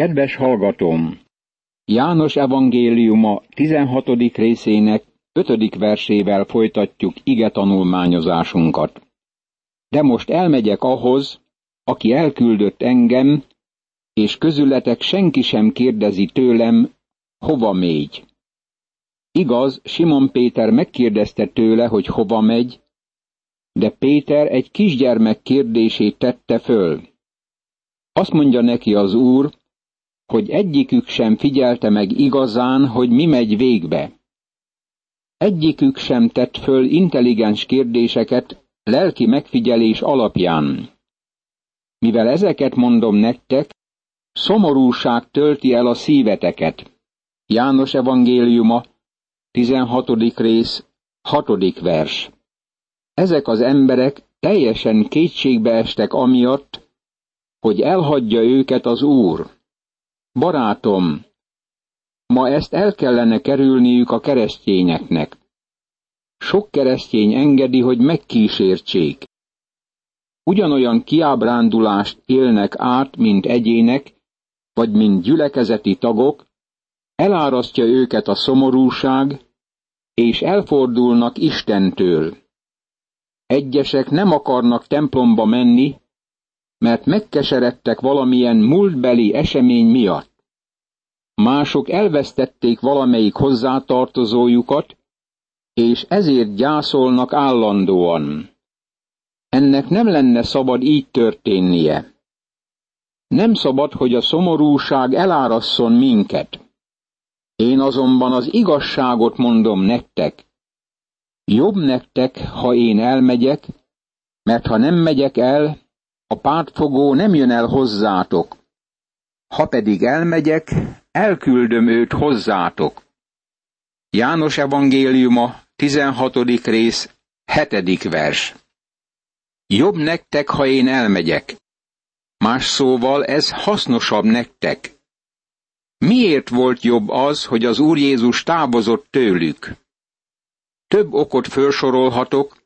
Kedves hallgatóm! János evangéliuma 16. részének 5. versével folytatjuk ige tanulmányozásunkat. De most elmegyek ahhoz, aki elküldött engem, és közületek senki sem kérdezi tőlem, hova mégy. Igaz, Simon Péter megkérdezte tőle, hogy hova megy, de Péter egy kisgyermek kérdését tette föl. Azt mondja neki az úr, hogy egyikük sem figyelte meg igazán, hogy mi megy végbe. Egyikük sem tett föl intelligens kérdéseket lelki megfigyelés alapján. Mivel ezeket mondom nektek, szomorúság tölti el a szíveteket. János evangéliuma, 16. rész, 6. vers. Ezek az emberek teljesen kétségbe estek amiatt, hogy elhagyja őket az Úr. Barátom, ma ezt el kellene kerülniük a keresztényeknek. Sok keresztény engedi, hogy megkísértsék. Ugyanolyan kiábrándulást élnek át, mint egyének, vagy mint gyülekezeti tagok, elárasztja őket a szomorúság, és elfordulnak Istentől. Egyesek nem akarnak templomba menni, mert megkeseredtek valamilyen múltbeli esemény miatt. Mások elvesztették valamelyik hozzátartozójukat, és ezért gyászolnak állandóan. Ennek nem lenne szabad így történnie. Nem szabad, hogy a szomorúság elárasszon minket. Én azonban az igazságot mondom nektek. Jobb nektek, ha én elmegyek, mert ha nem megyek el, a pártfogó nem jön el hozzátok. Ha pedig elmegyek, elküldöm őt hozzátok. János evangéliuma, 16. rész, 7. vers. Jobb nektek, ha én elmegyek. Más szóval ez hasznosabb nektek. Miért volt jobb az, hogy az Úr Jézus távozott tőlük? Több okot felsorolhatok,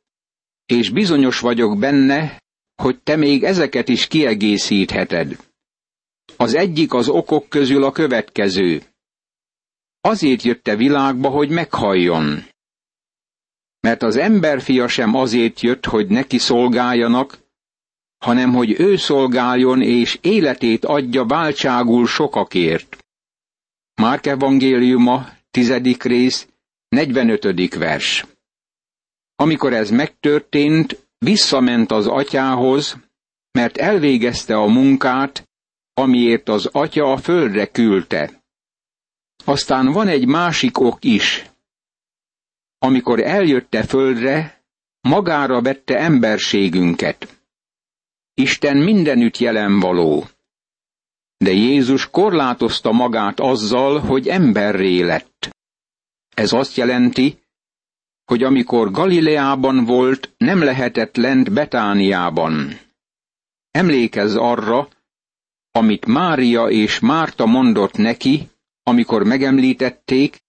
és bizonyos vagyok benne, hogy te még ezeket is kiegészítheted. Az egyik az okok közül a következő. Azért jött a világba, hogy meghalljon. Mert az emberfia sem azért jött, hogy neki szolgáljanak, hanem hogy ő szolgáljon és életét adja váltságul sokakért. Márk evangéliuma, tizedik rész, 45. vers. Amikor ez megtörtént, Visszament az atyához, mert elvégezte a munkát, amiért az atya a földre küldte. Aztán van egy másik ok is. Amikor eljötte földre, magára vette emberségünket. Isten mindenütt jelen való. De Jézus korlátozta magát azzal, hogy emberré lett. Ez azt jelenti, hogy amikor Galileában volt, nem lehetett lent Betániában. Emlékezz arra, amit Mária és Márta mondott neki, amikor megemlítették,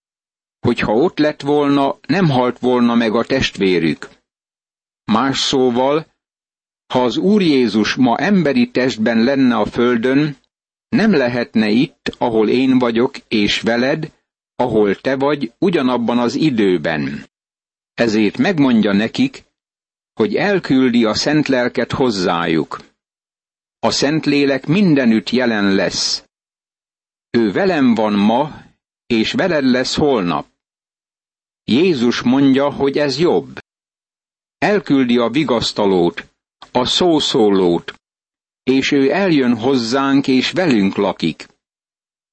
hogy ha ott lett volna, nem halt volna meg a testvérük. Más szóval, ha az Úr Jézus ma emberi testben lenne a földön, nem lehetne itt, ahol én vagyok, és veled, ahol te vagy, ugyanabban az időben. Ezért megmondja nekik, hogy elküldi a szent lelket hozzájuk. A szent lélek mindenütt jelen lesz. Ő velem van ma, és veled lesz holnap. Jézus mondja, hogy ez jobb. Elküldi a vigasztalót, a szószólót, és ő eljön hozzánk, és velünk lakik.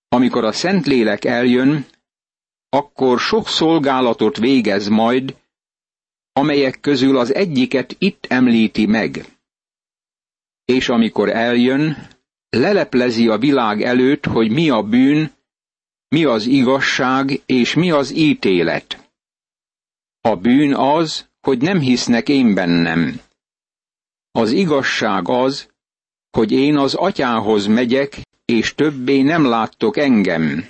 Amikor a Szentlélek eljön, akkor sok szolgálatot végez majd, amelyek közül az egyiket itt említi meg. És amikor eljön, leleplezi a világ előtt, hogy mi a bűn, mi az igazság és mi az ítélet. A bűn az, hogy nem hisznek én bennem. Az igazság az, hogy én az atyához megyek, és többé nem láttok engem.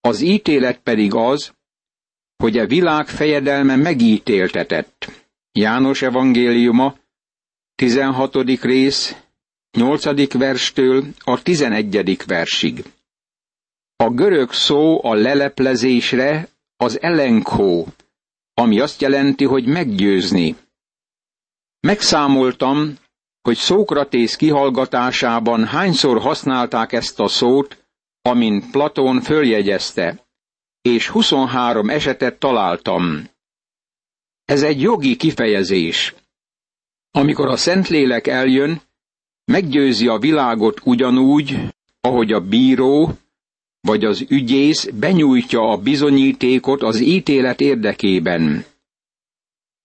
Az ítélet pedig az, hogy a világ fejedelme megítéltetett. János evangéliuma, 16. rész, nyolcadik verstől a tizenegyedik versig. A görög szó a leleplezésre az elenkó, ami azt jelenti, hogy meggyőzni. Megszámoltam, hogy Szókratész kihallgatásában hányszor használták ezt a szót, amint Platón följegyezte, és 23 esetet találtam. Ez egy jogi kifejezés. Amikor a Szentlélek eljön, meggyőzi a világot ugyanúgy, ahogy a bíró vagy az ügyész benyújtja a bizonyítékot az ítélet érdekében.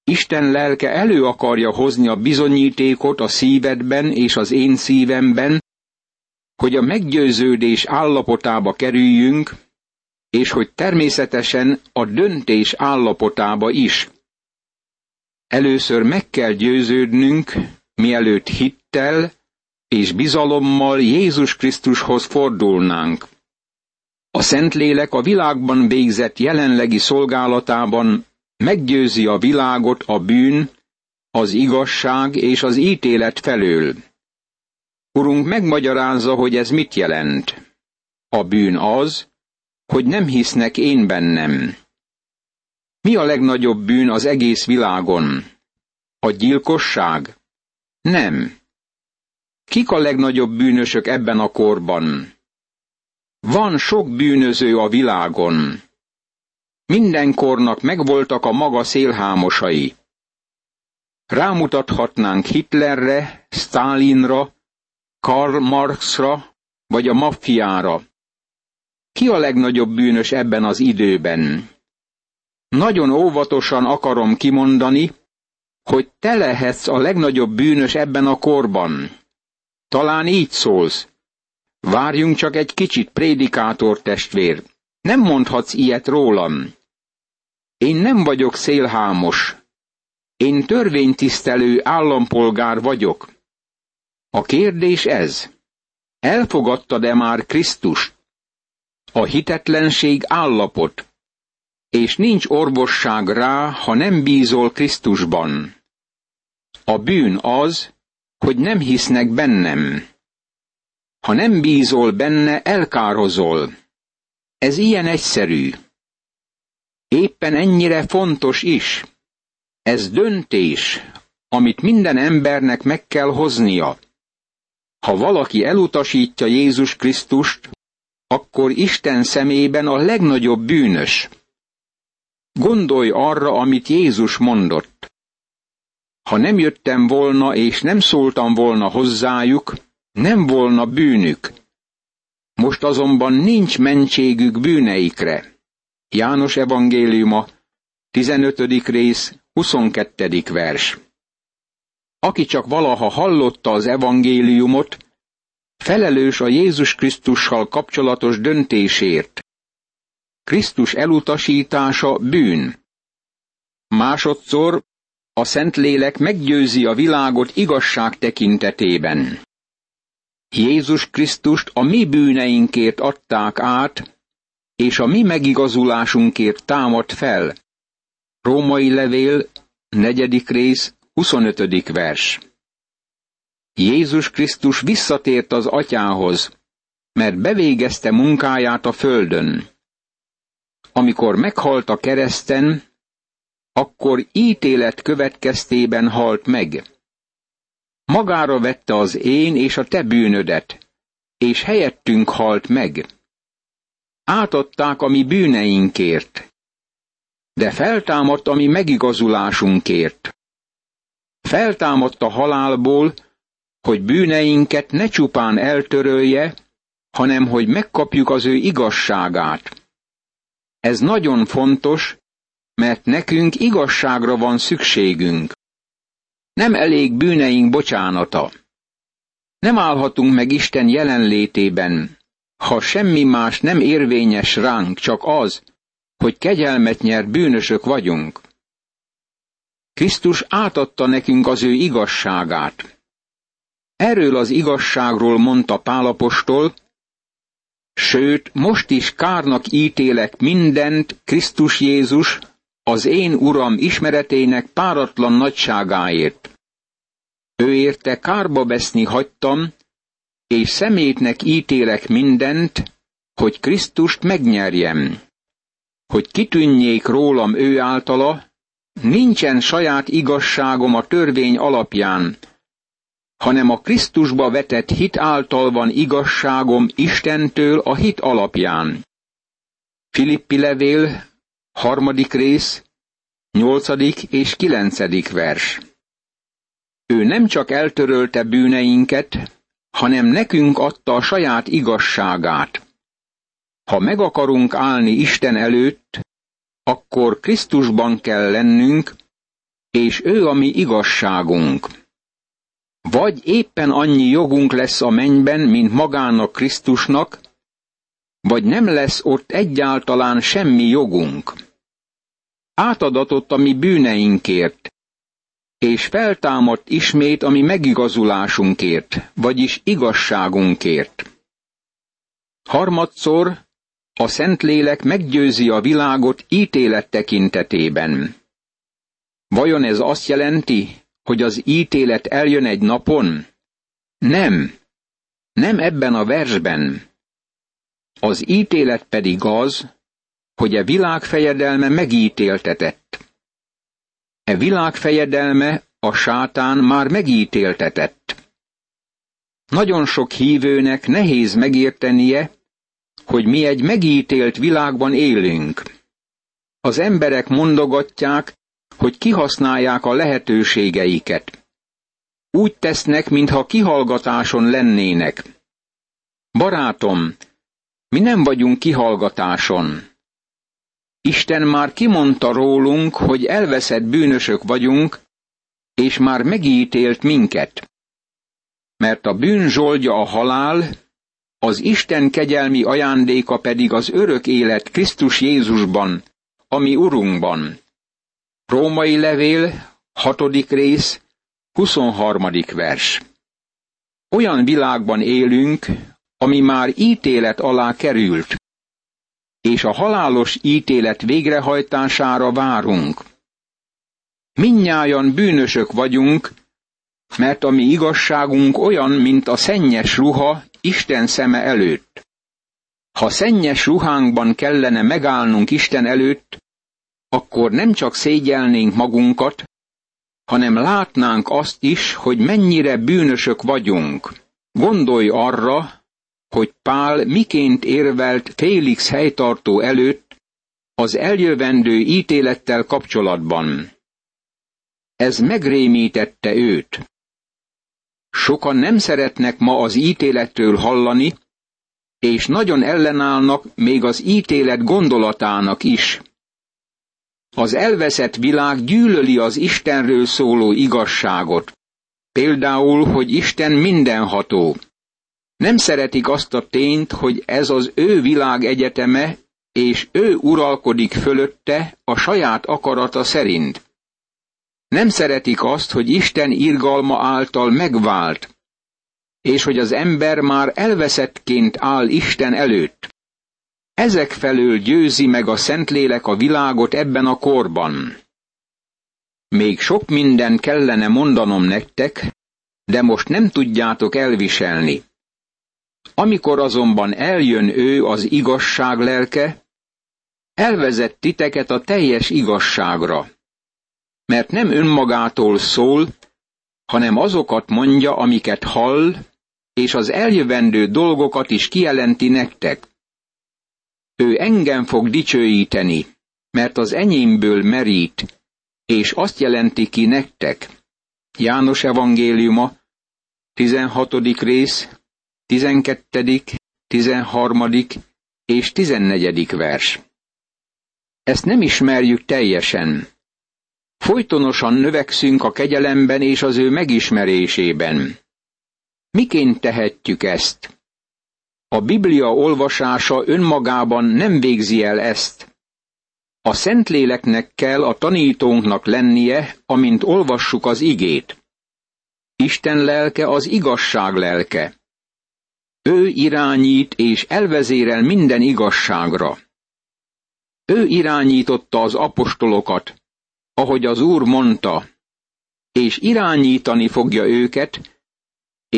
Isten lelke elő akarja hozni a bizonyítékot a szívedben és az én szívemben, hogy a meggyőződés állapotába kerüljünk, és hogy természetesen a döntés állapotába is. Először meg kell győződnünk, mielőtt hittel és bizalommal Jézus Krisztushoz fordulnánk. A Szentlélek a világban végzett jelenlegi szolgálatában meggyőzi a világot a bűn, az igazság és az ítélet felől. Urunk megmagyarázza, hogy ez mit jelent. A bűn az, hogy nem hisznek én bennem. Mi a legnagyobb bűn az egész világon? A gyilkosság? Nem. Kik a legnagyobb bűnösök ebben a korban? Van sok bűnöző a világon. Mindenkornak megvoltak a maga szélhámosai. Rámutathatnánk Hitlerre, Stalinra, Karl Marxra, vagy a maffiára. Ki a legnagyobb bűnös ebben az időben? Nagyon óvatosan akarom kimondani, hogy te lehetsz a legnagyobb bűnös ebben a korban. Talán így szólsz. Várjunk csak egy kicsit, prédikátor testvér. Nem mondhatsz ilyet rólam. Én nem vagyok szélhámos. Én törvénytisztelő állampolgár vagyok. A kérdés ez. Elfogadtad-e már Krisztust? A hitetlenség állapot, és nincs orvosság rá, ha nem bízol Krisztusban. A bűn az, hogy nem hisznek bennem. Ha nem bízol benne, elkározol. Ez ilyen egyszerű. Éppen ennyire fontos is. Ez döntés, amit minden embernek meg kell hoznia. Ha valaki elutasítja Jézus Krisztust, akkor Isten szemében a legnagyobb bűnös. Gondolj arra, amit Jézus mondott. Ha nem jöttem volna és nem szóltam volna hozzájuk, nem volna bűnük. Most azonban nincs mentségük bűneikre. János evangéliuma, 15. rész, 22. vers. Aki csak valaha hallotta az evangéliumot, felelős a Jézus Krisztussal kapcsolatos döntésért. Krisztus elutasítása bűn. Másodszor a Szentlélek meggyőzi a világot igazság tekintetében. Jézus Krisztust a mi bűneinkért adták át, és a mi megigazulásunkért támad fel. Római levél, negyedik rész, 25. vers. Jézus Krisztus visszatért az atyához, mert bevégezte munkáját a földön. Amikor meghalt a kereszten, akkor ítélet következtében halt meg. Magára vette az én és a te bűnödet, és helyettünk halt meg. Átadták a mi bűneinkért, de feltámadt a mi megigazulásunkért. Feltámadt a halálból, hogy bűneinket ne csupán eltörölje, hanem hogy megkapjuk az ő igazságát. Ez nagyon fontos, mert nekünk igazságra van szükségünk. Nem elég bűneink bocsánata. Nem állhatunk meg Isten jelenlétében, ha semmi más nem érvényes ránk, csak az, hogy kegyelmet nyert bűnösök vagyunk. Krisztus átadta nekünk az ő igazságát. Erről az igazságról mondta Pálapostól, sőt, most is kárnak ítélek mindent Krisztus Jézus, az én Uram ismeretének páratlan nagyságáért. Ő érte kárba veszni hagytam, és szemétnek ítélek mindent, hogy Krisztust megnyerjem. Hogy kitűnjék rólam ő általa, nincsen saját igazságom a törvény alapján, hanem a Krisztusba vetett hit által van igazságom Istentől a hit alapján. Filippi levél, harmadik rész, nyolcadik és kilencedik vers. Ő nem csak eltörölte bűneinket, hanem nekünk adta a saját igazságát. Ha meg akarunk állni Isten előtt, akkor Krisztusban kell lennünk, és ő a mi igazságunk. Vagy éppen annyi jogunk lesz a mennyben, mint magának Krisztusnak, vagy nem lesz ott egyáltalán semmi jogunk. Átadatott a mi bűneinkért, és feltámadt ismét a mi megigazulásunkért, vagyis igazságunkért. Harmadszor a Szentlélek meggyőzi a világot ítélet tekintetében. Vajon ez azt jelenti, hogy az ítélet eljön egy napon? Nem. Nem ebben a versben. Az ítélet pedig az, hogy a világ fejedelme megítéltetett. E világ fejedelme, a sátán már megítéltetett. Nagyon sok hívőnek nehéz megértenie, hogy mi egy megítélt világban élünk. Az emberek mondogatják, hogy kihasználják a lehetőségeiket. Úgy tesznek, mintha kihallgatáson lennének. Barátom, mi nem vagyunk kihallgatáson. Isten már kimondta rólunk, hogy elveszett bűnösök vagyunk, és már megítélt minket. Mert a bűn zsoldja a halál, az Isten kegyelmi ajándéka pedig az örök élet Krisztus Jézusban, ami Urunkban. Római levél, hatodik rész, 23. vers. Olyan világban élünk, ami már ítélet alá került, és a halálos ítélet végrehajtására várunk. Minnyájan bűnösök vagyunk, mert a mi igazságunk olyan, mint a szennyes ruha Isten szeme előtt. Ha szennyes ruhánkban kellene megállnunk Isten előtt, akkor nem csak szégyelnénk magunkat, hanem látnánk azt is, hogy mennyire bűnösök vagyunk. Gondolj arra, hogy Pál miként érvelt Félix helytartó előtt az eljövendő ítélettel kapcsolatban. Ez megrémítette őt. Sokan nem szeretnek ma az ítéletről hallani, és nagyon ellenállnak még az ítélet gondolatának is. Az elveszett világ gyűlöli az Istenről szóló igazságot. Például, hogy Isten mindenható. Nem szeretik azt a tényt, hogy ez az ő világ egyeteme, és ő uralkodik fölötte a saját akarata szerint. Nem szeretik azt, hogy Isten irgalma által megvált, és hogy az ember már elveszettként áll Isten előtt. Ezek felől győzi meg a Szentlélek a világot ebben a korban. Még sok minden kellene mondanom nektek, de most nem tudjátok elviselni. Amikor azonban eljön ő az igazság lelke, elvezet titeket a teljes igazságra mert nem önmagától szól, hanem azokat mondja, amiket hall, és az eljövendő dolgokat is kijelenti nektek. Ő engem fog dicsőíteni, mert az enyémből merít, és azt jelenti ki nektek. János evangéliuma, 16. rész, 12., 13. és 14. vers. Ezt nem ismerjük teljesen, Folytonosan növekszünk a kegyelemben és az ő megismerésében. Miként tehetjük ezt? A Biblia olvasása önmagában nem végzi el ezt. A Szentléleknek kell a tanítónknak lennie, amint olvassuk az igét. Isten lelke az igazság lelke. Ő irányít és elvezérel minden igazságra. Ő irányította az apostolokat, ahogy az Úr mondta, és irányítani fogja őket,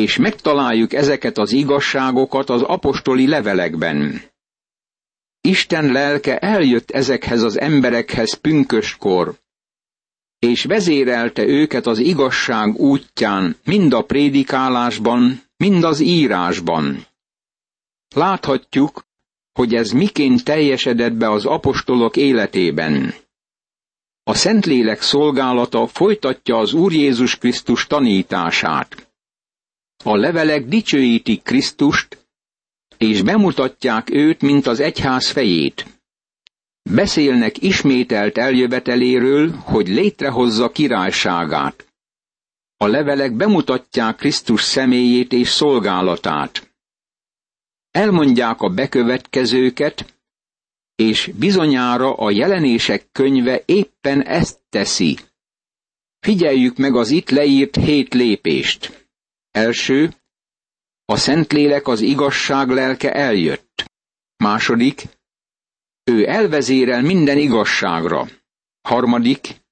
és megtaláljuk ezeket az igazságokat az apostoli levelekben. Isten lelke eljött ezekhez az emberekhez pünköskor, és vezérelte őket az igazság útján, mind a prédikálásban, mind az írásban. Láthatjuk, hogy ez miként teljesedett be az apostolok életében. A Szentlélek szolgálata folytatja az Úr Jézus Krisztus tanítását. A levelek dicsőítik Krisztust, és bemutatják őt, mint az egyház fejét. Beszélnek ismételt eljöveteléről, hogy létrehozza királyságát. A levelek bemutatják Krisztus személyét és szolgálatát. Elmondják a bekövetkezőket, és bizonyára a jelenések könyve éppen ezt teszi. Figyeljük meg az itt leírt hét lépést. Első, a Szentlélek az igazság lelke eljött. Második, ő elvezérel minden igazságra. Harmadik,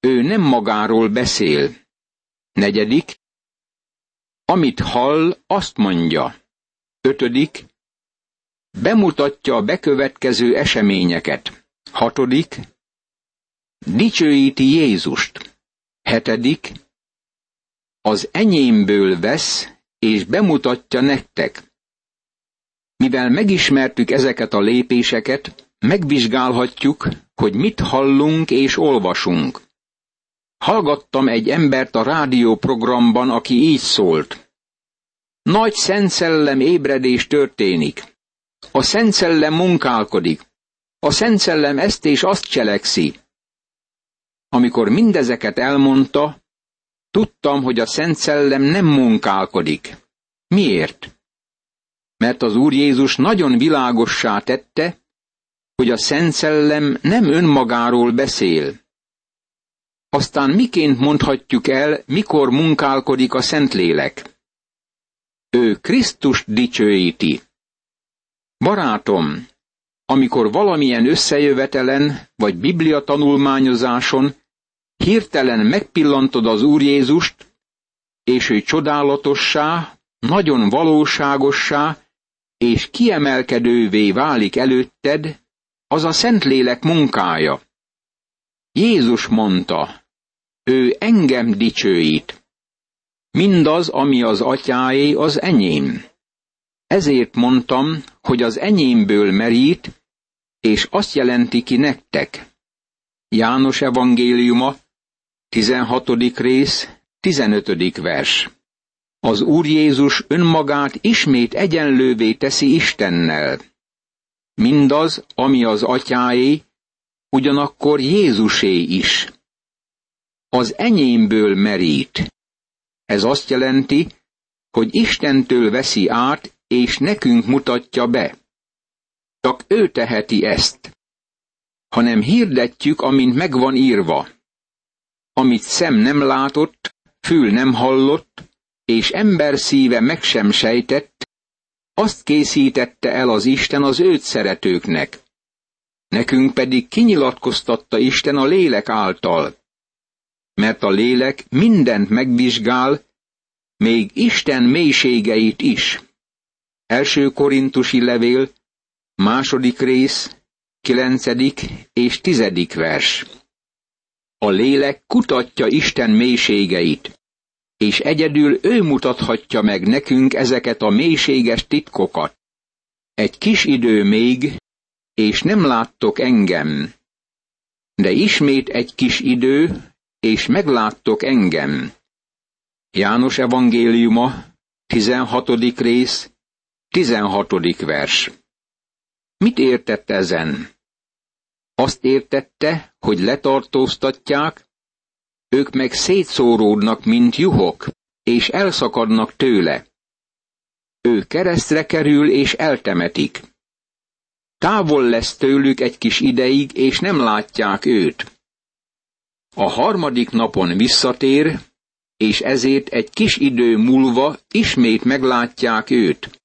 ő nem magáról beszél. Negyedik, amit hall, azt mondja. Ötödik, bemutatja a bekövetkező eseményeket. Hatodik, dicsőíti Jézust. Hetedik, az enyémből vesz, és bemutatja nektek. Mivel megismertük ezeket a lépéseket, megvizsgálhatjuk, hogy mit hallunk és olvasunk. Hallgattam egy embert a rádióprogramban, aki így szólt. Nagy szent szellem ébredés történik. A szent szellem munkálkodik. A szent szellem ezt és azt cselekszi. Amikor mindezeket elmondta, tudtam, hogy a szent szellem nem munkálkodik. Miért? mert az Úr Jézus nagyon világossá tette, hogy a Szent Szellem nem önmagáról beszél. Aztán miként mondhatjuk el, mikor munkálkodik a Szentlélek? Ő Krisztust dicsőíti. Barátom, amikor valamilyen összejövetelen vagy biblia tanulmányozáson hirtelen megpillantod az Úr Jézust, és ő csodálatossá, nagyon valóságossá és kiemelkedővé válik előtted, az a Szentlélek munkája. Jézus mondta, ő engem dicsőít. Mindaz, ami az atyáé, az enyém. Ezért mondtam, hogy az enyémből merít, és azt jelenti ki nektek. János evangéliuma, 16. rész, 15. vers. Az Úr Jézus önmagát ismét egyenlővé teszi Istennel. Mindaz, ami az atyáé, ugyanakkor Jézusé is. Az enyémből merít. Ez azt jelenti, hogy Istentől veszi át, és nekünk mutatja be. Csak ő teheti ezt. Hanem hirdetjük, amint megvan írva. Amit szem nem látott, fül nem hallott, és ember szíve meg sem sejtett, azt készítette el az Isten az őt szeretőknek. Nekünk pedig kinyilatkoztatta Isten a lélek által. Mert a lélek mindent megvizsgál, még Isten mélységeit is. Első korintusi levél, második rész, kilencedik és tizedik vers. A lélek kutatja Isten mélységeit és egyedül ő mutathatja meg nekünk ezeket a mélységes titkokat. Egy kis idő még, és nem láttok engem. De ismét egy kis idő, és megláttok engem. János evangéliuma, 16. rész, 16. vers. Mit értett ezen? Azt értette, hogy letartóztatják, ők meg szétszóródnak, mint juhok, és elszakadnak tőle. Ő keresztre kerül, és eltemetik. Távol lesz tőlük egy kis ideig, és nem látják őt. A harmadik napon visszatér, és ezért egy kis idő múlva ismét meglátják őt.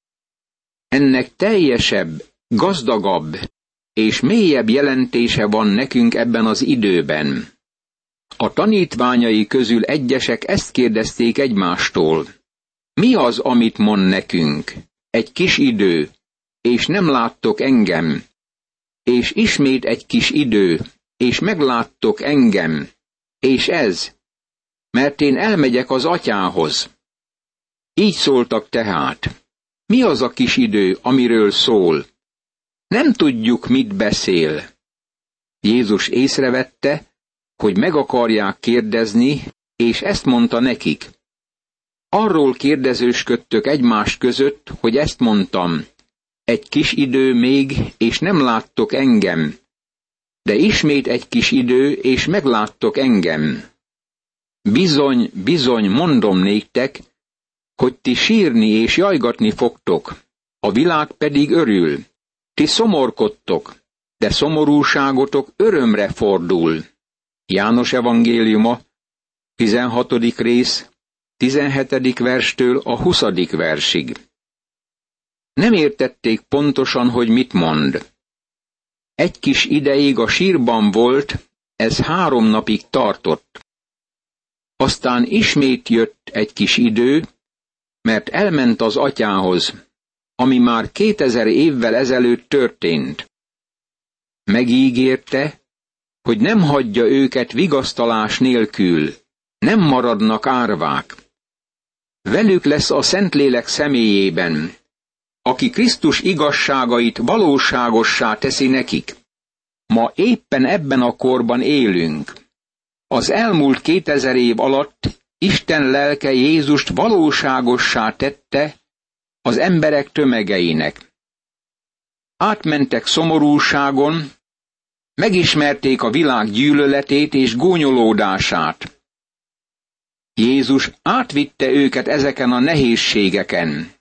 Ennek teljesebb, gazdagabb és mélyebb jelentése van nekünk ebben az időben. A tanítványai közül egyesek ezt kérdezték egymástól. Mi az, amit mond nekünk? Egy kis idő, és nem láttok engem. És ismét egy kis idő, és megláttok engem. És ez, mert én elmegyek az atyához. Így szóltak tehát. Mi az a kis idő, amiről szól? Nem tudjuk, mit beszél. Jézus észrevette, hogy meg akarják kérdezni, és ezt mondta nekik. Arról kérdezősködtök egymás között, hogy ezt mondtam. Egy kis idő még, és nem láttok engem. De ismét egy kis idő, és megláttok engem. Bizony, bizony, mondom néktek, hogy ti sírni és jajgatni fogtok, a világ pedig örül. Ti szomorkodtok, de szomorúságotok örömre fordul. János evangéliuma, 16. rész, 17. verstől a 20. versig. Nem értették pontosan, hogy mit mond. Egy kis ideig a sírban volt, ez három napig tartott. Aztán ismét jött egy kis idő, mert elment az atyához, ami már kétezer évvel ezelőtt történt. Megígérte, hogy nem hagyja őket vigasztalás nélkül, nem maradnak árvák. Velük lesz a Szentlélek személyében, aki Krisztus igazságait valóságossá teszi nekik. Ma éppen ebben a korban élünk. Az elmúlt kétezer év alatt Isten lelke Jézust valóságossá tette az emberek tömegeinek. Átmentek szomorúságon, megismerték a világ gyűlöletét és gúnyolódását. Jézus átvitte őket ezeken a nehézségeken.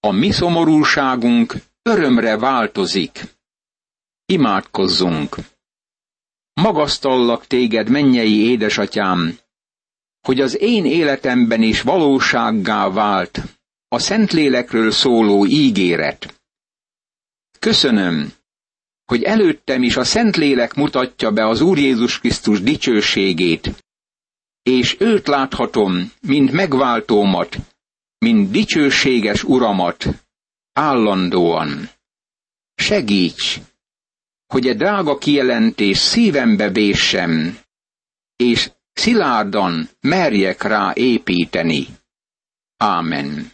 A mi szomorúságunk örömre változik. Imádkozzunk! Magasztallak téged, mennyei édesatyám, hogy az én életemben is valósággá vált a Szentlélekről szóló ígéret. Köszönöm, hogy előttem is a Szentlélek mutatja be az Úr Jézus Krisztus dicsőségét, és őt láthatom, mint megváltómat, mint dicsőséges uramat, állandóan. Segíts, hogy egy drága kijelentés szívembe véssem, és szilárdan merjek rá építeni. Ámen.